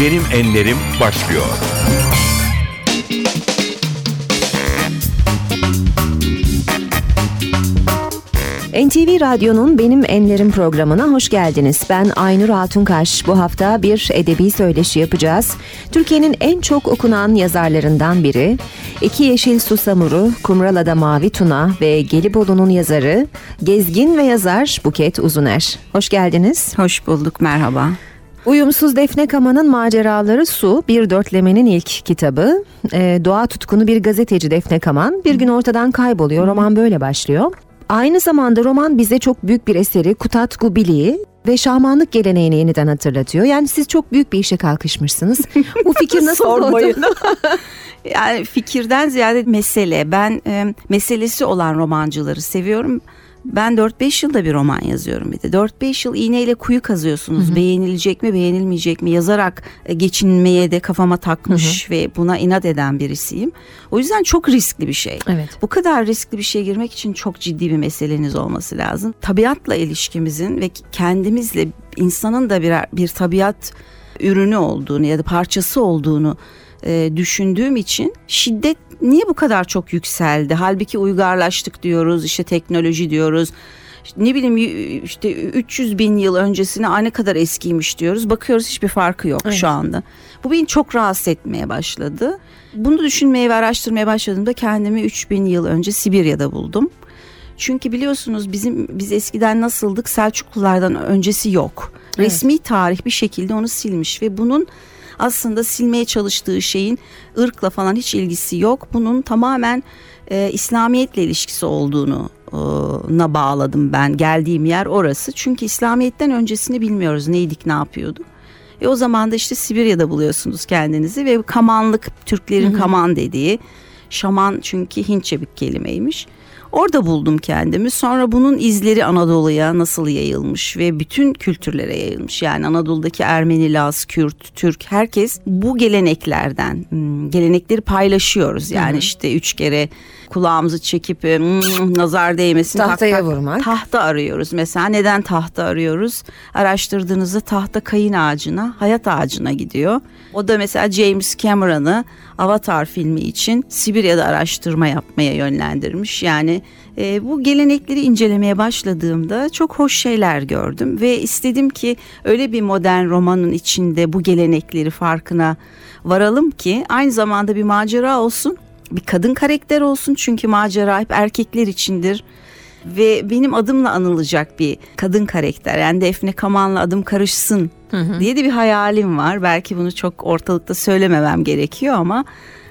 Benim Enlerim başlıyor. NTV Radyo'nun Benim Enlerim programına hoş geldiniz. Ben Aynur Altunkaş. Bu hafta bir edebi söyleşi yapacağız. Türkiye'nin en çok okunan yazarlarından biri. İki Yeşil Susamuru, Kumralada Mavi Tuna ve Gelibolu'nun yazarı, gezgin ve yazar Buket Uzuner. Hoş geldiniz. Hoş bulduk, merhaba. Uyumsuz Defne Kama'nın Maceraları Su, bir dörtlemenin ilk kitabı. Ee, doğa tutkunu bir gazeteci Defne Kaman bir gün ortadan kayboluyor. Roman böyle başlıyor. Aynı zamanda roman bize çok büyük bir eseri Kutat Gubili'yi ve şamanlık geleneğini yeniden hatırlatıyor. Yani siz çok büyük bir işe kalkışmışsınız. Bu fikir nasıl Sormayın. oldu? Yani fikirden ziyade mesele. Ben e, meselesi olan romancıları seviyorum. Ben 4-5 yılda bir roman yazıyorum bir de. 4-5 yıl iğneyle kuyu kazıyorsunuz. Beğenilecek mi beğenilmeyecek mi yazarak e, geçinmeye de kafama takmış ve buna inat eden birisiyim. O yüzden çok riskli bir şey. Evet. Bu kadar riskli bir şeye girmek için çok ciddi bir meseleniz olması lazım. Tabiatla ilişkimizin ve kendimizle insanın da bir, bir tabiat ürünü olduğunu ya da parçası olduğunu e, düşündüğüm için şiddet niye bu kadar çok yükseldi? Halbuki uygarlaştık diyoruz, işte teknoloji diyoruz. Ne bileyim işte 300 bin yıl öncesine "Aa, ne kadar eskiymiş diyoruz. Bakıyoruz hiçbir farkı yok Evet. şu anda. Bu beni çok rahatsız etmeye başladı. Bunu düşünmeye ve araştırmaya başladığımda kendimi 3000 yıl önce Sibirya'da buldum. Çünkü biliyorsunuz bizim biz eskiden nasıldık Selçuklulardan öncesi yok. Evet. Resmi tarih bir şekilde onu silmiş ve bunun aslında silmeye çalıştığı şeyin ırkla falan hiç ilgisi yok. Bunun tamamen e, İslamiyetle ilişkisi olduğunu e, na bağladım ben. Geldiğim yer orası. Çünkü İslamiyet'ten öncesini bilmiyoruz. Neydik, ne yapıyorduk. E o zaman da işte Sibirya'da buluyorsunuz kendinizi ve kamanlık Türklerin kaman dediği şaman çünkü Hintçe bir kelimeymiş. Orada buldum kendimi. Sonra bunun izleri Anadolu'ya nasıl yayılmış ve bütün kültürlere yayılmış. Yani Anadolu'daki Ermeni, Laz, Kürt, Türk herkes bu geleneklerden hmm, gelenekleri paylaşıyoruz. Yani işte üç kere kulağımızı çekip hmm, nazar değmesin tak Tahtaya tak vurmak. Tahta arıyoruz mesela. Neden tahta arıyoruz? Araştırdığınızda tahta kayın ağacına, hayat ağacına gidiyor. O da mesela James Cameron'ı Avatar filmi için Sibirya'da araştırma yapmaya yönlendirmiş. Yani e, bu gelenekleri incelemeye başladığımda çok hoş şeyler gördüm ve istedim ki öyle bir modern romanın içinde bu gelenekleri farkına varalım ki aynı zamanda bir macera olsun bir kadın karakter olsun çünkü macera hep erkekler içindir ve benim adımla anılacak bir kadın karakter yani Defne Kaman'la adım karışsın diye de bir hayalim var. Belki bunu çok ortalıkta söylememem gerekiyor ama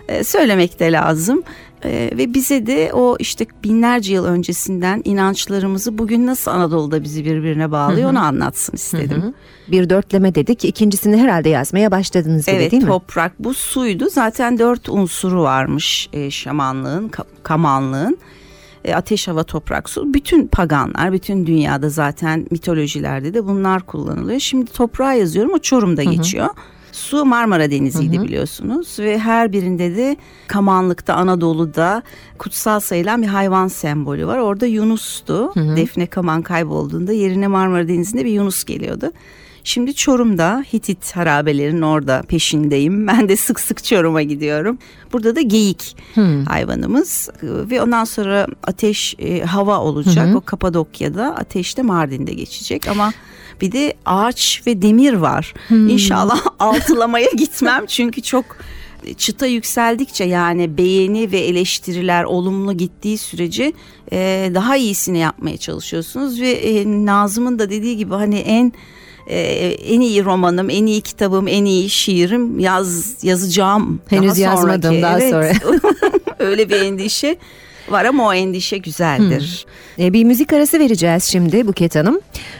e, söylemek de lazım. E, ve bize de o işte binlerce yıl öncesinden inançlarımızı bugün nasıl Anadolu'da bizi birbirine bağlıyor onu anlatsın istedim. Bir dörtleme dedik. İkincisini herhalde yazmaya başladınız bile Evet değil mi? toprak bu suydu zaten dört unsuru varmış e, şamanlığın ka- kamanlığın E, ateş hava toprak su bütün paganlar bütün dünyada zaten mitolojilerde de bunlar kullanılıyor şimdi toprağa yazıyorum o Çorum'da geçiyor. Su Marmara Denizi'ydi biliyorsunuz ve her birinde de Kamanlık'ta Anadolu'da kutsal sayılan bir hayvan sembolü var. Orada Yunus'tu. Defne Kaman kaybolduğunda yerine Marmara Denizi'nde bir Yunus geliyordu. Şimdi Çorum'da Hitit harabelerinin orada peşindeyim. Ben de sık sık Çorum'a gidiyorum. Burada da geyik hayvanımız Ee, ve ondan sonra ateş e, hava olacak. O Kapadokya'da ateşte Mardin'de geçecek ama bir de ağaç ve demir var. İnşallah altılamaya gitmem çünkü çok çıta yükseldikçe yani beğeni ve eleştiriler olumlu gittiği sürece e, daha iyisini yapmaya çalışıyorsunuz ve e, Nazım'ın da dediği gibi hani en e, en iyi romanım, en iyi kitabım, en iyi şiirim yaz yazacağım. Henüz daha yazmadım, sonraki. daha Evet. Öyle bir endişe var ama o endişe güzeldir. E, bir müzik arası vereceğiz şimdi Buket Hanım.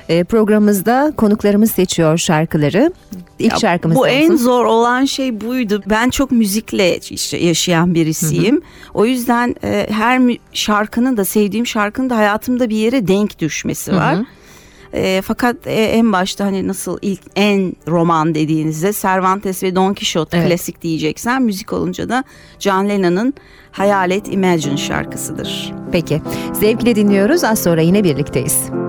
E, programımızda konuklarımız seçiyor şarkıları. İlk Ya şarkımız Bu olsun. en zor olan şey buydu. Ben çok müzikle işte yaşayan birisiyim. O yüzden e, her şarkının da sevdiğim şarkının da hayatımda bir yere denk düşmesi var. E, fakat e, en başta hani nasıl ilk en roman dediğinizde Cervantes ve Don Quixote Evet. klasik diyeceksen müzik olunca da John Lennon'ın Hayalet Imagine şarkısıdır. Peki. Zevkle dinliyoruz. Az sonra yine birlikteyiz.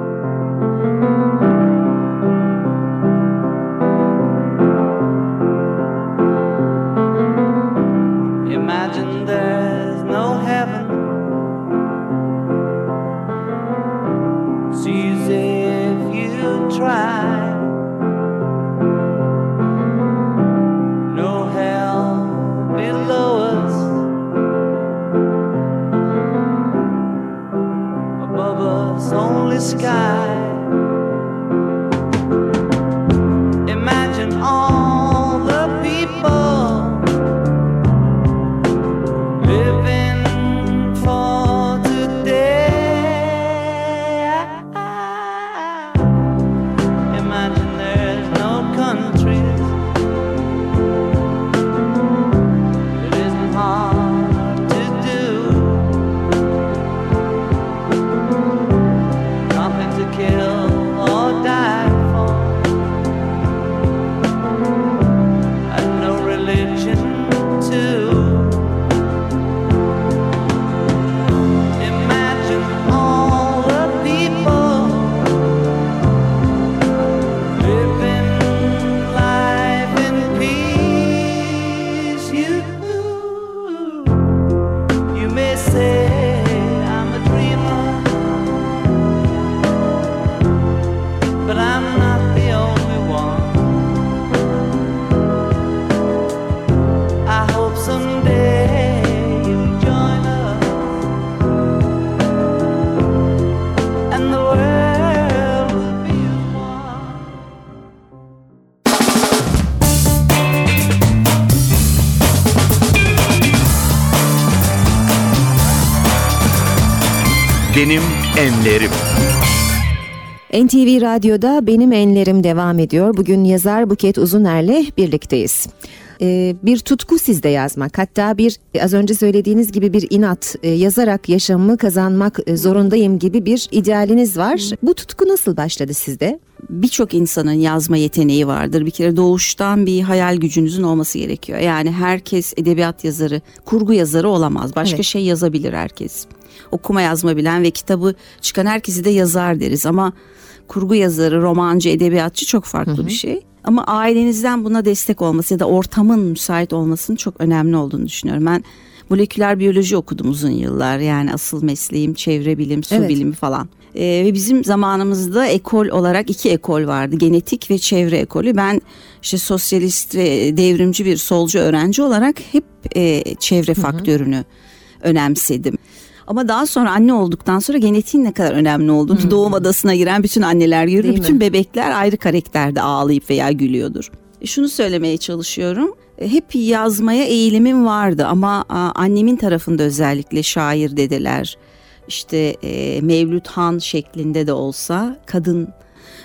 NTV Radyo'da Benim Enlerim devam ediyor. Bugün yazar Buket Uzuner'le birlikteyiz. Ee, bir tutku sizde yazmak hatta bir az önce söylediğiniz gibi bir inat e, yazarak yaşamımı kazanmak e, zorundayım gibi bir idealiniz var. Bu tutku nasıl başladı sizde? birçok insanın yazma yeteneği vardır. Bir kere doğuştan bir hayal gücünüzün olması gerekiyor. Yani herkes edebiyat yazarı, kurgu yazarı olamaz. Başka Evet. şey yazabilir herkes. Okuma yazma bilen ve kitabı çıkan herkesi de yazar deriz ama kurgu yazarı, romancı, edebiyatçı çok farklı bir şey. Ama ailenizden buna destek olması ya da ortamın müsait olmasının çok önemli olduğunu düşünüyorum. Ben moleküler biyoloji okudum uzun yıllar. Yani asıl mesleğim çevre bilim, su Evet. bilimi falan. Ee, ve bizim zamanımızda ekol olarak iki ekol vardı. Genetik ve çevre ekolü. Ben işte sosyalist ve devrimci bir solcu öğrenci olarak hep e, çevre faktörünü önemsedim. Ama daha sonra anne olduktan sonra genetiğin ne kadar önemli olduğunu doğum adasına giren bütün anneler görür. Değil mi? Bütün bebekler ayrı karakterde ağlayıp veya gülüyordur. E, Şunu söylemeye çalışıyorum. E, Hep yazmaya eğilimim vardı ama annemin tarafında özellikle şair dedeler, işte e, Mevlüt Han şeklinde de olsa kadın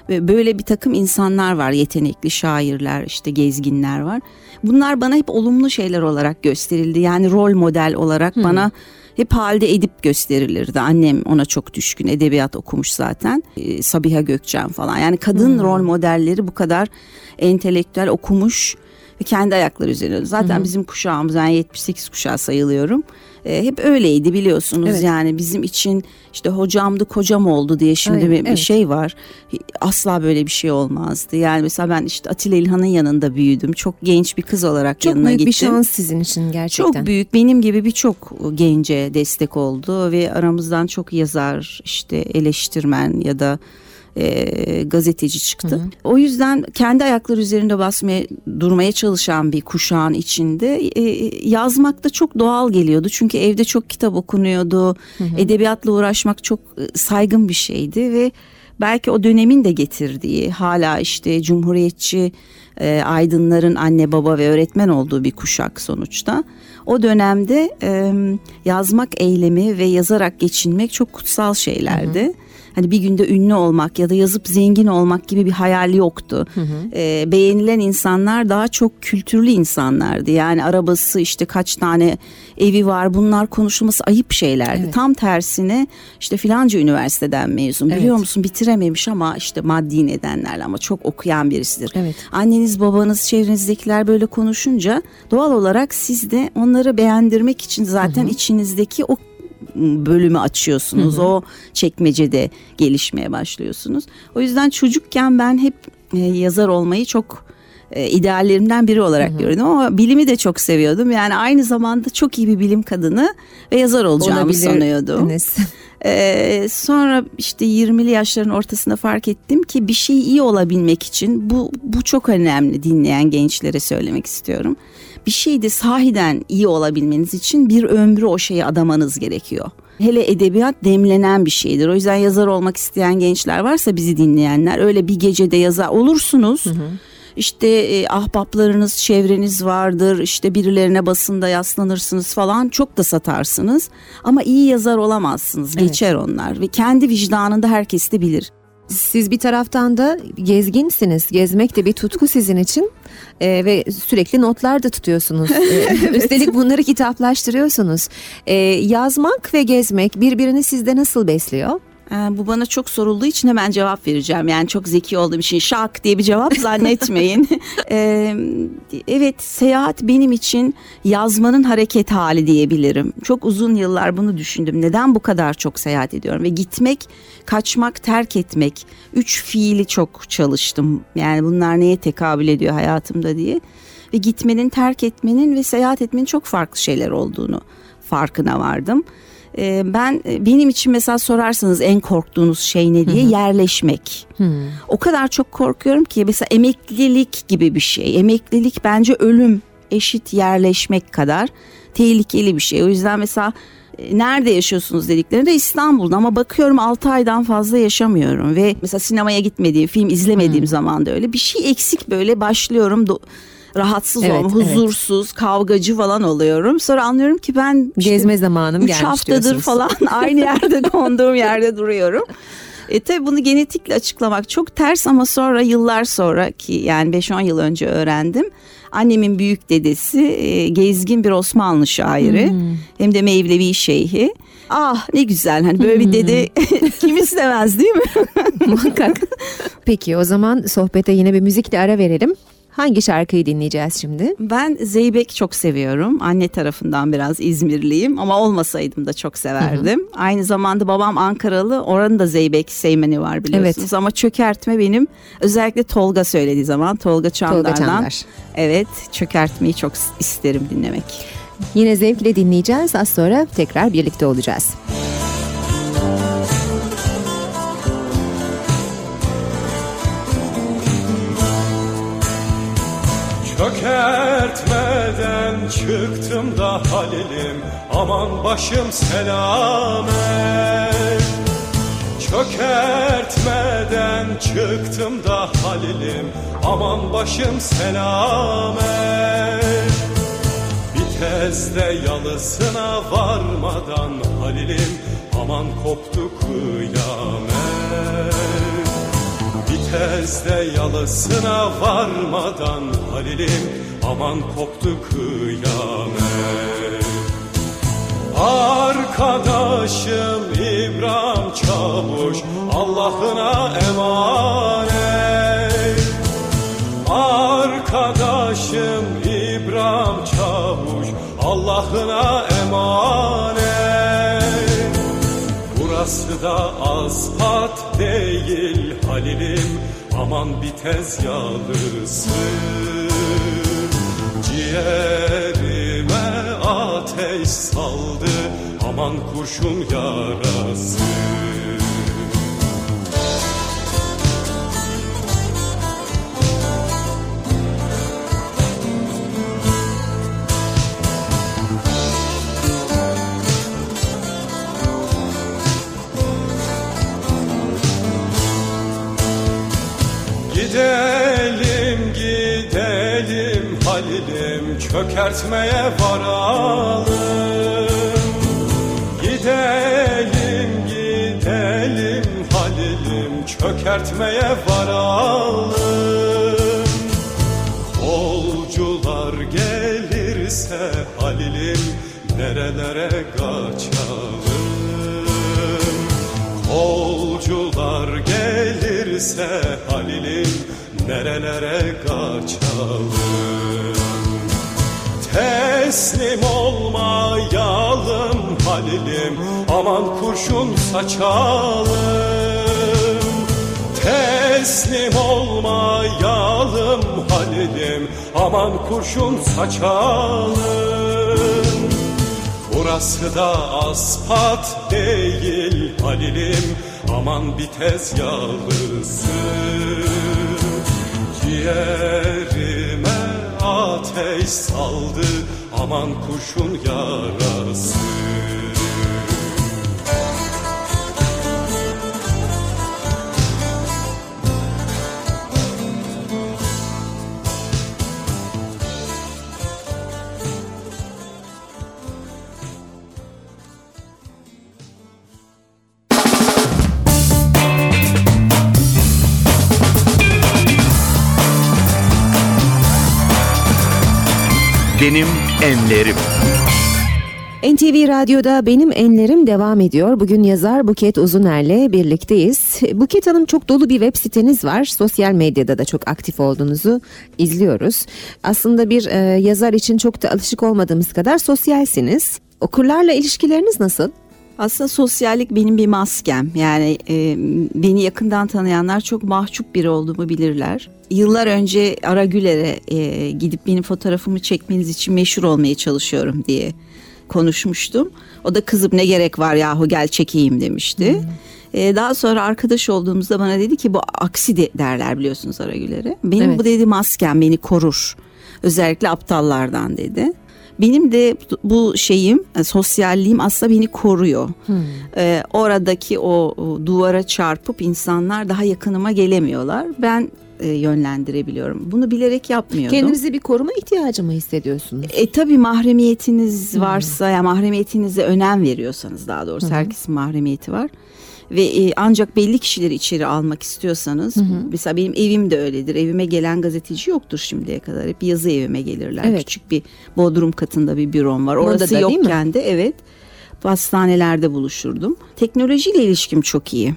ve böyle bir takım insanlar var yetenekli şairler işte gezginler var. Bunlar bana hep olumlu şeyler olarak gösterildi yani rol model olarak bana hep halde edip gösterilirdi. Annem ona çok düşkün edebiyat okumuş zaten Ee, Sabiha Gökçen falan yani kadın rol modelleri bu kadar entelektüel okumuş ve kendi ayakları üzerine. Zaten bizim kuşağımız ben 78 kuşağı sayılıyorum. Ee, hep öyleydi biliyorsunuz Evet. yani bizim için işte hocamdı kocam oldu diye şimdi Aynen, bir, evet. şey var. Asla böyle bir şey olmazdı. Yani mesela ben işte Atilla İlhan'ın yanında büyüdüm. Çok genç bir kız olarak Çok yanına büyük gittim. bir şans sizin için gerçekten. Çok büyük benim gibi birçok gence destek oldu ve aramızdan çok yazar işte eleştirmen ya da e, gazeteci çıktı. O yüzden kendi ayakları üzerinde basmaya durmaya çalışan bir kuşağın içinde e, yazmak da çok doğal geliyordu. Çünkü evde çok kitap okunuyordu. Edebiyatla uğraşmak çok e, saygın bir şeydi ve belki o dönemin de getirdiği hala işte cumhuriyetçi e, aydınların anne baba ve öğretmen olduğu bir kuşak sonuçta. O dönemde e, yazmak eylemi ve yazarak geçinmek çok kutsal şeylerdi. Hani bir günde ünlü olmak ya da yazıp zengin olmak gibi bir hayal yoktu. E, beğenilen insanlar daha çok kültürlü insanlardı. Yani arabası işte kaç tane evi var bunlar konuşulması ayıp şeylerdi. Evet. Tam tersine işte filanca üniversiteden mezun biliyor Evet. musun bitirememiş ama işte maddi nedenlerle ama çok okuyan birisidir. Evet. Anneniz babanız çevrenizdekiler böyle konuşunca doğal olarak siz de onları beğendirmek için zaten içinizdeki o bölümü açıyorsunuz. O çekmecede gelişmeye başlıyorsunuz. O yüzden çocukken ben hep e, yazar olmayı çok e, ideallerimden biri olarak görüyordum ama bilimi de çok seviyordum. Yani aynı zamanda çok iyi bir bilim kadını ve yazar olacağımı sanıyordum. Ee, sonra işte 20'li yaşların ortasında fark ettim ki bir şey iyi olabilmek için bu bu çok önemli dinleyen gençlere söylemek istiyorum. Bir şeyde sahiden iyi olabilmeniz için bir ömrü o şeye adamanız gerekiyor. Hele edebiyat demlenen bir şeydir. O yüzden yazar olmak isteyen gençler varsa bizi dinleyenler öyle bir gecede yazar olursunuz. İşte e, ahbaplarınız, çevreniz vardır. İşte birilerine basında yaslanırsınız falan. Çok da satarsınız. Ama iyi yazar olamazsınız. Evet. Geçer onlar ve kendi vicdanında herkes de bilir. Siz bir taraftan da gezginsiniz. Gezmek de bir tutku sizin için Ee, ve sürekli notlar da tutuyorsunuz. Ee, Üstelik bunları kitaplaştırıyorsunuz. Ee, yazmak ve gezmek birbirini sizde nasıl besliyor? Ee, bu bana çok sorulduğu için hemen cevap vereceğim. Yani çok zeki olduğum için şak diye bir cevap zannetmeyin. Ee, evet seyahat benim için yazmanın hareket hali diyebilirim. Çok uzun yıllar bunu düşündüm. Neden bu kadar çok seyahat ediyorum? Ve gitmek, kaçmak, terk etmek. Üç fiili çok çalıştım. Yani bunlar neye tekabül ediyor hayatımda diye. Ve gitmenin, terk etmenin ve seyahat etmenin çok farklı şeyler olduğunu farkına vardım. Ee, ben benim için mesela sorarsanız en korktuğunuz şey ne diye yerleşmek. O kadar çok korkuyorum ki mesela emeklilik gibi bir şey. Emeklilik bence ölüm eşit yerleşmek kadar tehlikeli bir şey. O yüzden mesela e, nerede yaşıyorsunuz dediklerinde İstanbul'da ama bakıyorum 6 aydan fazla yaşamıyorum ve mesela sinemaya gitmediğim, film izlemediğim zaman da öyle bir şey eksik böyle başlıyorum. Do- rahatsız Evet, olma, evet. huzursuz, kavgacı falan oluyorum. Sonra anlıyorum ki ben işte Gezme zamanım Üç gelmiş haftadır diyorsunuz. falan aynı yerde konduğum yerde duruyorum. E tabi bunu genetikle açıklamak çok ters ama sonra yıllar sonra ki yani 5-10 yıl önce öğrendim. Annemin büyük dedesi e, gezgin bir Osmanlı şairi Hmm. hem de Mevlevi şeyhi. Ah ne güzel hani böyle Hmm. bir dede kim istemez değil mi? Muhakkak. Peki o zaman sohbete yine bir müzikle ara verelim. Hangi şarkıyı dinleyeceğiz şimdi? Ben Zeybek çok seviyorum. Anne tarafından biraz İzmirliyim ama olmasaydım da çok severdim. Aynı zamanda babam Ankaralı. Oranın da Zeybek Seymeni var biliyorsunuz. Evet. Ama çökertme benim özellikle Tolga söylediği zaman Tolga Çandar'dan. Tolga Çandar. Evet çökertmeyi çok isterim dinlemek. Yine zevkle dinleyeceğiz. Az sonra tekrar birlikte olacağız. Çökertmeden çıktım da Halil'im. Aman başım selamet. Çökertmeden çıktım da Halil'im. Aman başım selamet. Vitezde yalısına varmadan Halil'im. Aman koptu kıyamet Vitezde yalısına varmadan Halil'im aman koptu kıyamet. Arkadaşım İbrahim Çavuş Allah'ına emanet. Arkadaşım İbrahim Çavuş Allah'ına emanet. Burası da aspat değil Halil'im. Aman bitez yalısı Ciğerime ateş saldı. Aman kurşun yarası çökertmeye varalım. Gidelim gidelim Halil'im çökertmeye varalım. Kolcular gelirse Halil'im nerelere kaçalım? Kolcular gelirse Halil'im nerelere kaçalım Teslim olmayalım Halil'im. Aman kurşun saçalım. Teslim olmayalım Halil'im. Aman kurşun saçalım. Burası da aspat değil Halil'im. Aman bitez yalısı Ciğerime ateş saldı aman kurşun yarası Benim Enlerim. NTV Radyo'da Benim Enlerim devam ediyor. Bugün yazar Buket Uzuner'le birlikteyiz. Buket Hanım çok dolu bir web siteniz var. Sosyal medyada da çok aktif olduğunuzu izliyoruz. Aslında bir e, yazar için çok da alışık olmadığımız kadar sosyalsiniz. Okurlarla ilişkileriniz nasıl? Aslında sosyallik benim bir maskem. Yani e, beni yakından tanıyanlar çok mahcup biri olduğumu bilirler. Yıllar önce Ara Güler'e e, gidip benim fotoğrafımı çekmeniz için meşhur olmaya çalışıyorum diye konuşmuştum. O da kızım ne gerek var yahu gel çekeyim demişti. E, daha sonra arkadaş olduğumuzda bana dedi ki bu aksi de derler biliyorsunuz Ara Güler'e. Benim Evet. bu dedi maskem beni korur. Özellikle aptallardan dedi. Benim de bu şeyim, e, sosyalliğim aslında beni koruyor. Ee, oradaki o, o duvara çarpıp insanlar daha yakınıma gelemiyorlar. Ben e, yönlendirebiliyorum. Bunu bilerek yapmıyordum. Kendinizi bir koruma ihtiyacı mı hissediyorsunuz? E tabii mahremiyetiniz varsa ya mahremiyetinize önem veriyorsanız daha doğrusu herkesin mahremiyeti var. Ve e, ancak belli kişileri içeri almak istiyorsanız mesela benim evim de öyledir. Evime gelen gazeteci yoktur şimdiye kadar. Hep yazı evime gelirler. Evet. Küçük bir bodrum katında bir bürom var. Burada Orası da değil mi? yokken de evet hastanelerde buluşurdum. Teknolojiyle ilişkim çok iyi.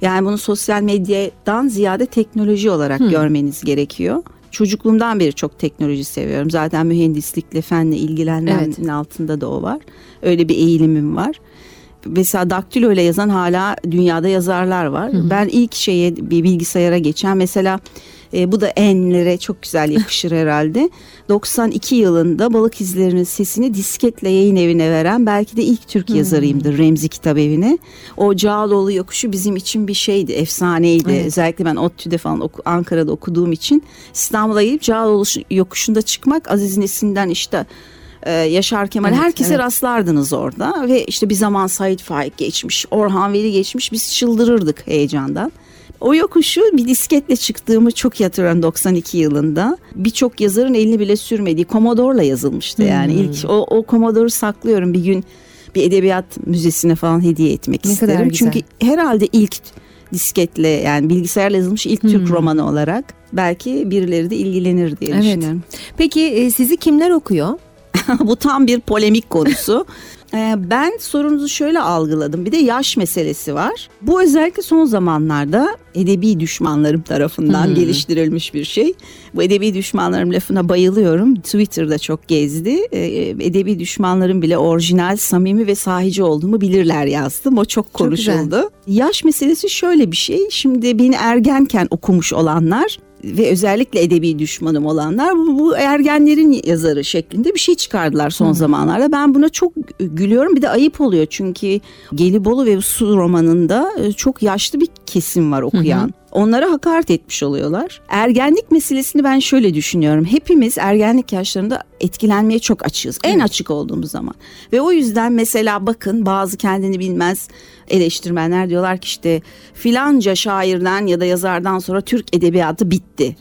Yani bunu sosyal medyadan ziyade teknoloji olarak görmeniz gerekiyor. Çocukluğumdan beri çok teknoloji seviyorum. Zaten mühendislikle, fenle ilgilenmenin Evet. altında da o var. Öyle bir eğilimim var. Mesela daktilo ile yazan hala dünyada yazarlar var. Ben ilk şeye bir bilgisayara geçen mesela e, bu da enlere çok güzel yakışır herhalde. 92 yılında Balık İzleri'nin sesini disketle yayın evine veren belki de ilk Türk yazarıyımdır Remzi Kitap Evi'ne. O Cağaloğlu yokuşu bizim için bir şeydi, efsaneydi. Evet. Özellikle ben ODTÜ'de falan oku- Ankara'da okuduğum için İstanbul'a gelip Cağaloğlu yokuşunda çıkmak Aziz Nesin'den işte e, Yaşar Kemal Evet, herkese evet. rastlardınız orada ve işte bir zaman Said Faik geçmiş, Orhan Veli geçmiş biz çıldırırdık heyecandan. O yokuşu bir disketle çıktığımı çok hatırlıyorum 92 yılında. Birçok yazarın elini bile sürmediği Commodore'la yazılmıştı yani. Hmm. ilk o, o Commodore'u saklıyorum bir gün bir edebiyat müzesine falan hediye etmek Ne kadar isterim. güzel. Çünkü herhalde ilk disketle yani bilgisayarla yazılmış ilk Hmm. Türk romanı olarak belki birileri de ilgilenir diye Evet. düşünüyorum. Peki e, sizi kimler okuyor? Bu tam bir polemik konusu. Ee, ben sorunuzu şöyle algıladım. Bir de yaş meselesi var. Bu özellikle son zamanlarda edebi düşmanlarım tarafından geliştirilmiş bir şey. Bu edebi düşmanlarım lafına bayılıyorum. Twitter'da çok gezdi. Ee, edebi düşmanlarım bile orijinal, samimi ve sahici olduğumu bilirler yazdım. O çok konuşuldu. Yaş meselesi şöyle bir şey. Şimdi beni ergenken okumuş olanlar ve özellikle edebi düşmanım olanlar bu, bu ergenlerin yazarı şeklinde bir şey çıkardılar son zamanlarda. Ben buna çok gülüyorum bir de ayıp oluyor çünkü Gelibolu ve Su romanında e, çok yaşlı bir kesim var okuyan. Onlara hakaret etmiş oluyorlar. Ergenlik meselesini ben şöyle düşünüyorum. Hepimiz ergenlik yaşlarında etkilenmeye çok açığız. En açık olduğumuz zaman. Ve o yüzden mesela bakın bazı kendini bilmez eleştirmenler diyorlar ki işte filanca şairden ya da yazardan sonra Türk edebiyatı bitti.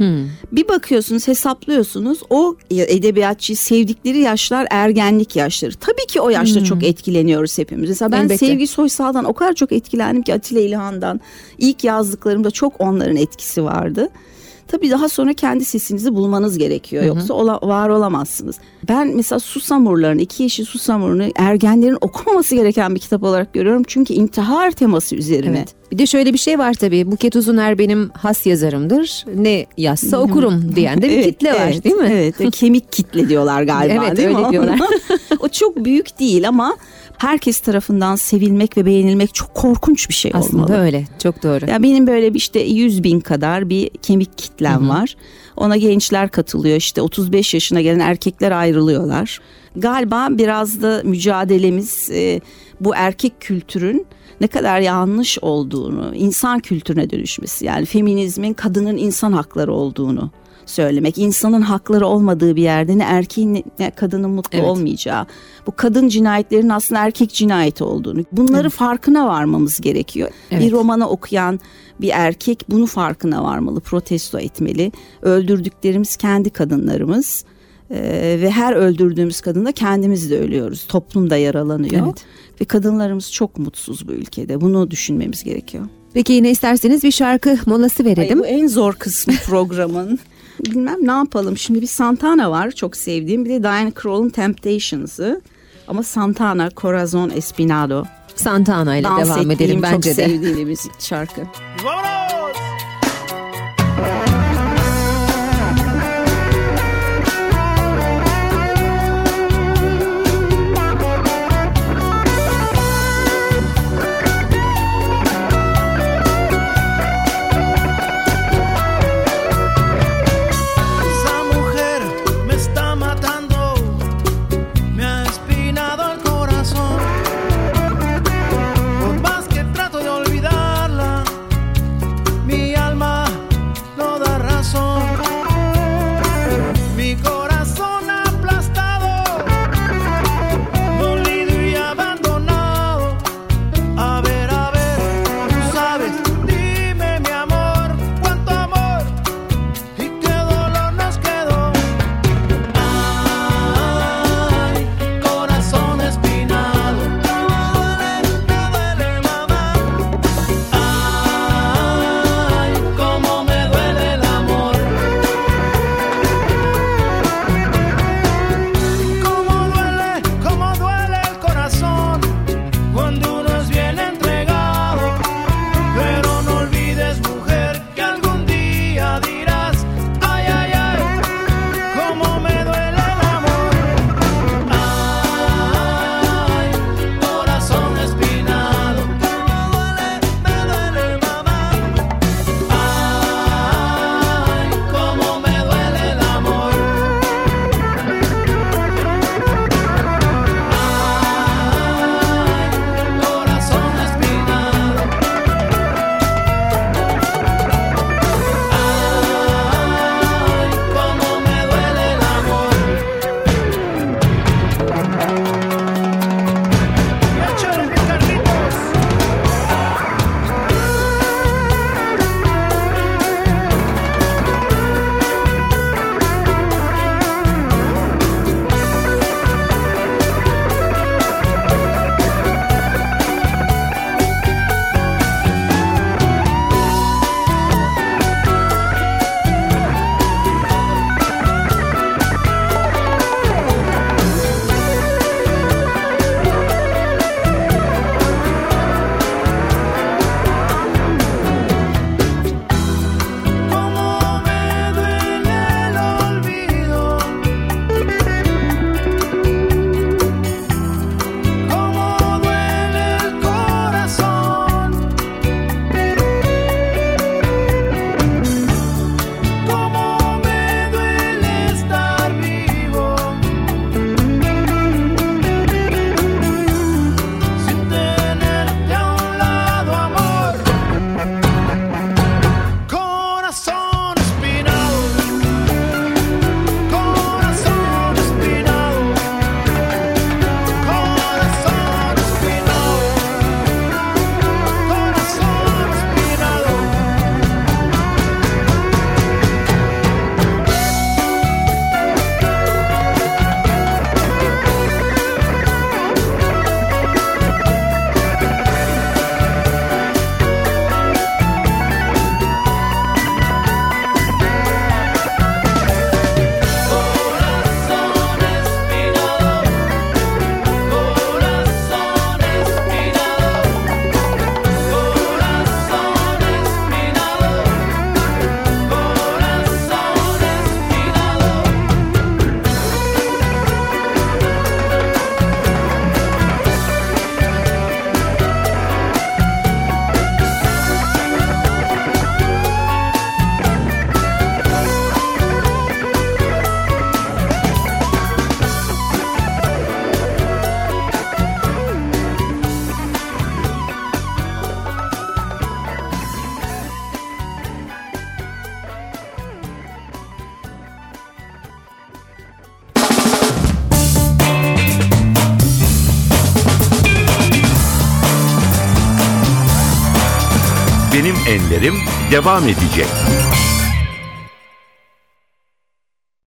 Bir bakıyorsunuz hesaplıyorsunuz o edebiyatçıyı sevdikleri yaşlar ergenlik yaşları. Tabii ki o yaşta çok etkileniyoruz hepimiz. Mesela ben Elbette. Sevgi Soysal'dan o kadar çok etkilendim ki Atilla İlhan'dan. İlk yazdıklarımda çok onların etkisi vardı. Tabii daha sonra kendi sesinizi bulmanız gerekiyor. Yoksa ola- var olamazsınız. Ben mesela Susamurların, iki yeşil Susamur'unu ergenlerin okumaması gereken bir kitap olarak görüyorum. Çünkü intihar teması üzerine. Evet. Bir de şöyle bir şey var tabii. Buket Uzuner benim has yazarımdır. Ne yazsa okurum diyen de bir Evet, kitle var evet, değil mi? Evet. Kemik kitle diyorlar galiba Evet, değil mi? öyle diyorlar. o çok büyük değil ama herkes tarafından sevilmek ve beğenilmek çok korkunç bir şey Aslında olmalı. öyle. Çok doğru. Ya benim böyle bir işte 100 bin kadar bir kemik kitlem var. Ona gençler katılıyor işte 35 yaşına gelen erkekler ayrılıyorlar. Galiba biraz da mücadelemiz e, bu erkek kültürün ne kadar yanlış olduğunu, insan kültürüne dönüşmesi yani feminizmin kadının insan hakları olduğunu söylemek. İnsanın hakları olmadığı bir yerde ne erkeğin ne- kadının mutlu Evet. olmayacağı. Bu kadın cinayetlerinin aslında erkek cinayeti olduğunu. Bunları farkına varmamız gerekiyor. Evet. Bir romanı okuyan bir erkek bunu farkına varmalı, protesto etmeli. Öldürdüklerimiz kendi kadınlarımız. Ee, ve her öldürdüğümüz kadında kendimiz de ölüyoruz. Toplum da yaralanıyor. Evet. Ve kadınlarımız çok mutsuz bu ülkede. Bunu düşünmemiz gerekiyor. Peki yine isterseniz bir şarkı molası Ay, verelim. bu en zor kısmı programın. bilmem ne yapalım. Şimdi bir Santana var çok sevdiğim. Bir de Diane Kroll'un Temptations'ı. Ama Santana, Corazon Espinado. Santana ile devam edelim bence de. Dans ettiğim çok sevdiğim bir şarkı. Vamos! Devam edecek.